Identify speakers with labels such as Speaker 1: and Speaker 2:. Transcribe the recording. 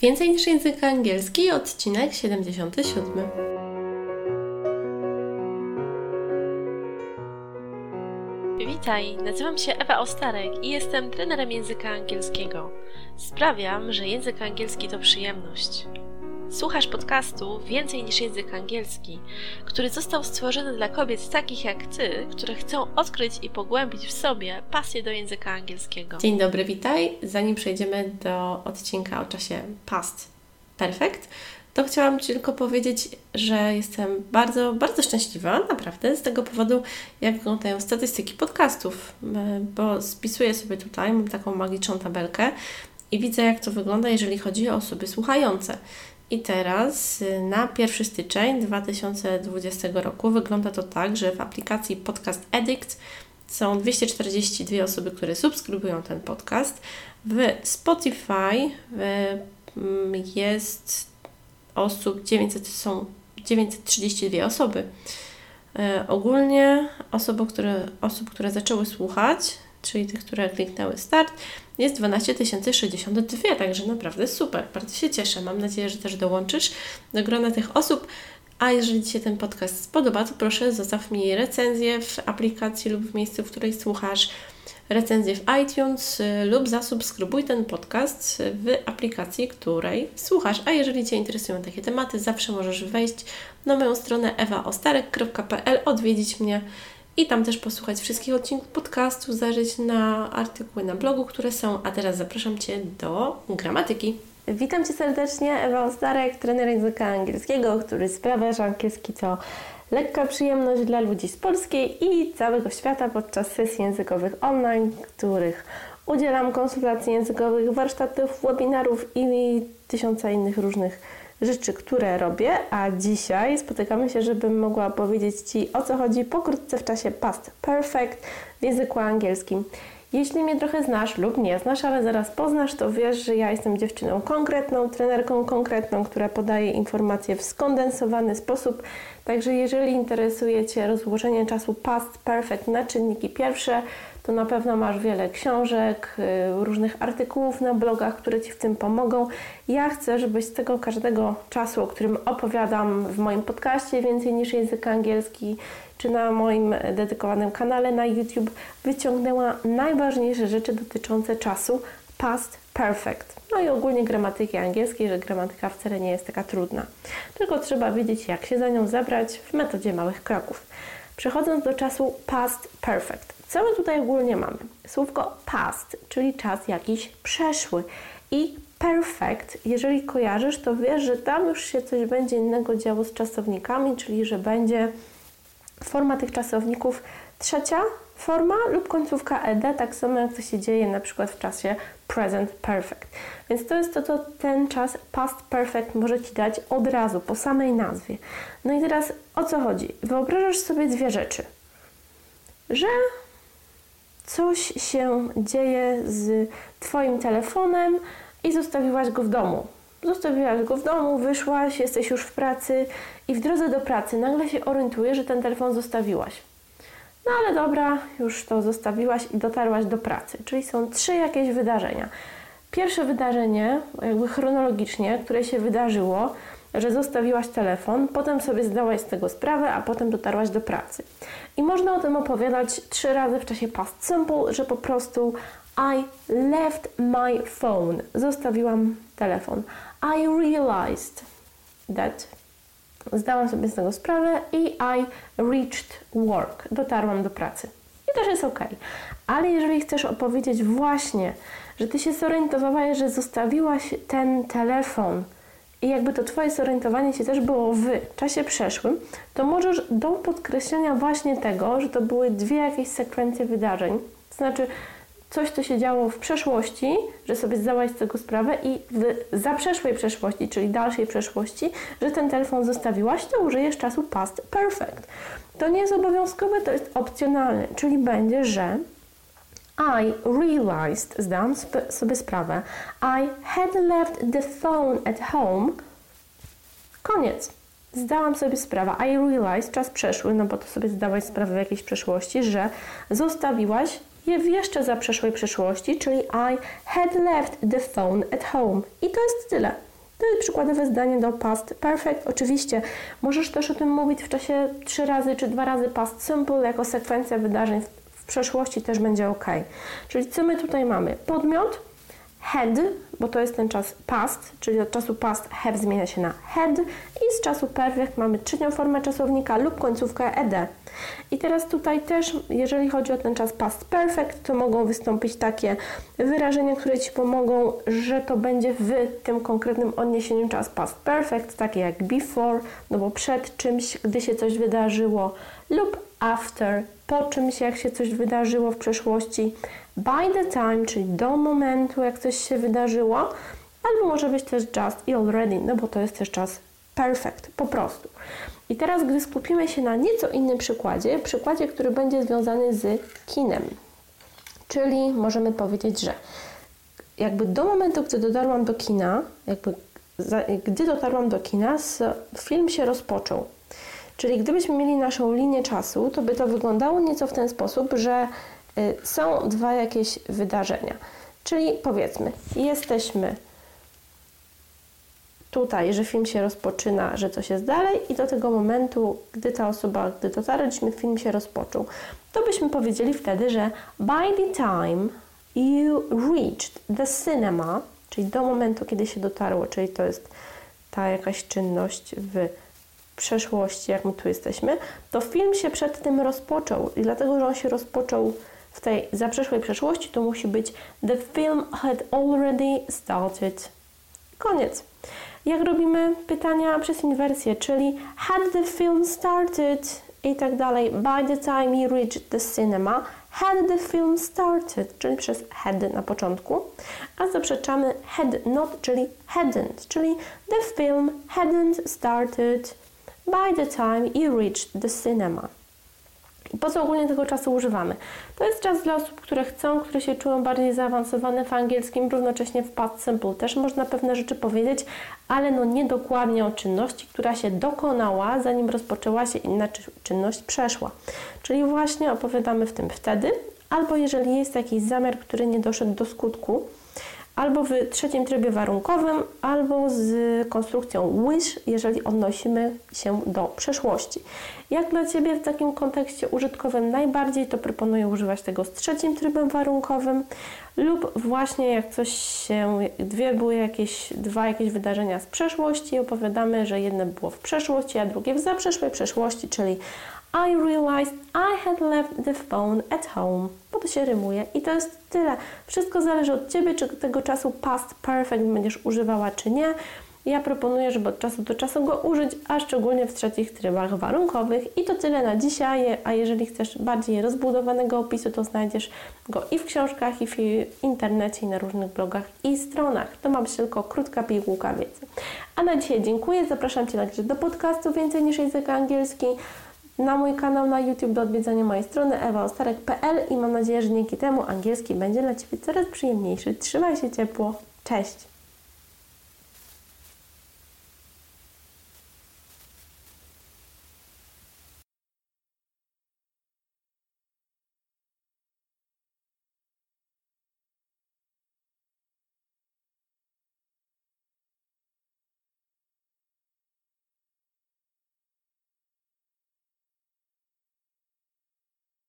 Speaker 1: Więcej niż język angielski, odcinek 77.
Speaker 2: Witaj, nazywam się Ewa Ostarek i jestem trenerem języka angielskiego. Sprawiam, że język angielski to przyjemność. Słuchasz podcastu Więcej niż język angielski, który został stworzony dla kobiet takich jak ty, które chcą odkryć i pogłębić w sobie pasję do języka angielskiego.
Speaker 1: Dzień dobry, witaj. Zanim przejdziemy do odcinka o czasie past perfect, to chciałam Ci tylko powiedzieć, że jestem bardzo, bardzo szczęśliwa, naprawdę, z tego powodu, jak wyglądają statystyki podcastów, bo spisuję sobie tutaj, mam taką magiczną tabelkę i widzę, jak to wygląda, jeżeli chodzi o osoby słuchające. I teraz y, na 1 styczeń 2020 roku wygląda to tak, że w aplikacji Podcast Addict są 242 osoby, które subskrybują ten podcast. W Spotify y, mm, jest osób 900, są 932 osoby. Y, ogólnie osoby, które, osób, które zaczęły słuchać, czyli tych, które kliknęły start, jest 12 062, także naprawdę super, bardzo się cieszę. Mam nadzieję, że też dołączysz do grona tych osób. A jeżeli Ci się ten podcast spodoba, to proszę zostaw mi recenzję w aplikacji lub w miejscu, w której słuchasz, recenzję w iTunes y, lub zasubskrybuj ten podcast w aplikacji, której słuchasz. A jeżeli Cię interesują takie tematy, zawsze możesz wejść na moją stronę ewaostarek.pl, odwiedzić mnie i tam też posłuchać wszystkich odcinków podcastu, zajrzeć na artykuły na blogu, które są. A teraz zapraszam Cię do gramatyki.
Speaker 3: Witam Cię serdecznie, Ewa Ostarek, trener języka angielskiego, który sprawia, że angielski to lekka przyjemność dla ludzi z Polski i całego świata podczas sesji językowych online, których udzielam konsultacji językowych, warsztatów, webinarów i tysiąca innych różnych rzeczy, które robię, a dzisiaj spotykamy się, żebym mogła powiedzieć Ci o co chodzi pokrótce w czasie past perfect w języku angielskim. Jeśli mnie trochę znasz lub nie znasz, ale zaraz poznasz, to wiesz, że ja jestem dziewczyną konkretną, trenerką konkretną, która podaje informacje w skondensowany sposób. Także jeżeli interesuje Cię rozłożenie czasu past perfect na czynniki pierwsze, to na pewno masz wiele książek, y, różnych artykułów na blogach, które Ci w tym pomogą. Ja chcę, żebyś z tego każdego czasu, o którym opowiadam w moim podcaście więcej niż język angielski, czy na moim dedykowanym kanale na YouTube, wyciągnęła najważniejsze rzeczy dotyczące czasu past perfect. No i ogólnie gramatyki angielskiej, że gramatyka wcale nie jest taka trudna. Tylko trzeba wiedzieć, jak się za nią zabrać w metodzie małych kroków. Przechodząc do czasu past perfect. Co my tutaj ogólnie mamy? Słówko past, czyli czas jakiś przeszły i perfect, jeżeli kojarzysz, to wiesz, że tam już się coś będzie innego działo z czasownikami, czyli że będzie forma tych czasowników trzecia forma lub końcówka ed, tak samo jak to się dzieje na przykład w czasie present perfect. Więc to jest to, co ten czas past perfect może Ci dać od razu, po samej nazwie. No i teraz o co chodzi? Wyobrażasz sobie dwie rzeczy. Że coś się dzieje z Twoim telefonem i zostawiłaś go w domu. Zostawiłaś go w domu, wyszłaś, jesteś już w pracy i w drodze do pracy nagle się orientujesz, że ten telefon zostawiłaś. No ale dobra, już to zostawiłaś i dotarłaś do pracy. Czyli są trzy jakieś wydarzenia. Pierwsze wydarzenie, jakby chronologicznie, które się wydarzyło, że zostawiłaś telefon, potem sobie zdałaś z tego sprawę, a potem dotarłaś do pracy. I można o tym opowiadać trzy razy w czasie past simple, że po prostu I left my phone. Zostawiłam telefon. I realized that zdałam sobie z tego sprawę i I reached work. Dotarłam do pracy. I też jest ok. Ale jeżeli chcesz opowiedzieć właśnie, że ty się zorientowałaś, że zostawiłaś ten telefon i jakby to Twoje zorientowanie się też było w czasie przeszłym, to możesz do podkreślenia właśnie tego, że to były dwie jakieś sekwencje wydarzeń, to znaczy coś, co się działo w przeszłości, że sobie zdałaś z tego sprawę i w zaprzeszłej przeszłości, czyli dalszej przeszłości, że ten telefon zostawiłaś, to użyjesz czasu past perfect. To nie jest obowiązkowe, to jest opcjonalne, czyli będzie, że i realized, zdałam sobie sprawę, I had left the phone at home. Koniec. Zdałam sobie sprawę, I realized, czas przeszły, no bo to sobie zdałaś sprawę w jakiejś przeszłości, że zostawiłaś je w jeszcze za przeszłej przyszłości, czyli I had left the phone at home. I to jest tyle. To jest przykładowe zdanie do past perfect. Oczywiście możesz też o tym mówić w czasie trzy razy czy dwa razy past simple jako sekwencja wydarzeń przeszłości też będzie ok. Czyli co my tutaj mamy? Podmiot, had, bo to jest ten czas past, czyli od czasu past have zmienia się na had i z czasu perfect mamy trzecią formę czasownika lub końcówkę ed. I teraz tutaj też, jeżeli chodzi o ten czas past perfect, to mogą wystąpić takie wyrażenia, które Ci pomogą, że to będzie w tym konkretnym odniesieniu czas past perfect, takie jak before, no bo przed czymś, gdy się coś wydarzyło, lub after, po czymś, jak się coś wydarzyło w przeszłości, by the time, czyli do momentu, jak coś się wydarzyło, albo może być też just i already, no bo to jest też czas perfect, po prostu. I teraz, gdy skupimy się na nieco innym przykładzie, przykładzie, który będzie związany z kinem, czyli możemy powiedzieć, że jakby do momentu, gdy dotarłam do kina, jakby za, gdy dotarłam do kina, film się rozpoczął. Czyli gdybyśmy mieli naszą linię czasu, to by to wyglądało nieco w ten sposób, że y, są dwa jakieś wydarzenia. Czyli powiedzmy, jesteśmy tutaj, że film się rozpoczyna, że coś jest dalej i do tego momentu, gdy ta osoba, gdy dotarliśmy, film się rozpoczął. To byśmy powiedzieli wtedy, że by the time you reached the cinema, czyli do momentu, kiedy się dotarło, czyli to jest ta jakaś czynność w przeszłości, jak my tu jesteśmy, to film się przed tym rozpoczął i dlatego, że on się rozpoczął w tej zaprzeszłej przeszłości, to musi być the film had already started. Koniec. Jak robimy pytania przez inwersję, czyli had the film started i tak dalej. By the time you reached the cinema, had the film started, czyli przez had na początku, a zaprzeczamy had not, czyli hadn't, czyli the film hadn't started by the time you reached the cinema. Po co ogólnie tego czasu używamy? To jest czas dla osób, które chcą, które się czują bardziej zaawansowane w angielskim, równocześnie w past simple też można pewne rzeczy powiedzieć, ale no niedokładnie o czynności, która się dokonała, zanim rozpoczęła się inna czynność przeszła. Czyli właśnie opowiadamy w tym wtedy, albo jeżeli jest jakiś zamiar, który nie doszedł do skutku, albo w trzecim trybie warunkowym, albo z konstrukcją wish, jeżeli odnosimy się do przeszłości. Jak dla Ciebie w takim kontekście użytkowym najbardziej, to proponuję używać tego z trzecim trybem warunkowym lub właśnie jak coś się, dwie były jakieś, dwa jakieś wydarzenia z przeszłości, opowiadamy, że jedno było w przeszłości, a drugie w zaprzeszłej przeszłości, czyli I realized I had left the phone at home. Bo to się rymuje i to jest tyle. Wszystko zależy od Ciebie, czy tego czasu past perfect będziesz używała, czy nie. Ja proponuję, żeby od czasu do czasu go użyć, a szczególnie w trzecich trybach warunkowych. I to tyle na dzisiaj, a jeżeli chcesz bardziej rozbudowanego opisu, to znajdziesz go i w książkach, i w internecie, i na różnych blogach i stronach. To ma być tylko krótka pigułka wiedzy. A na dzisiaj dziękuję, zapraszam Cię także do podcastu Więcej niż język angielski na mój kanał na YouTube do odwiedzania mojej strony ewaostarek.pl i mam nadzieję, że dzięki temu angielski będzie dla Ciebie coraz przyjemniejszy. Trzymaj się ciepło. Cześć!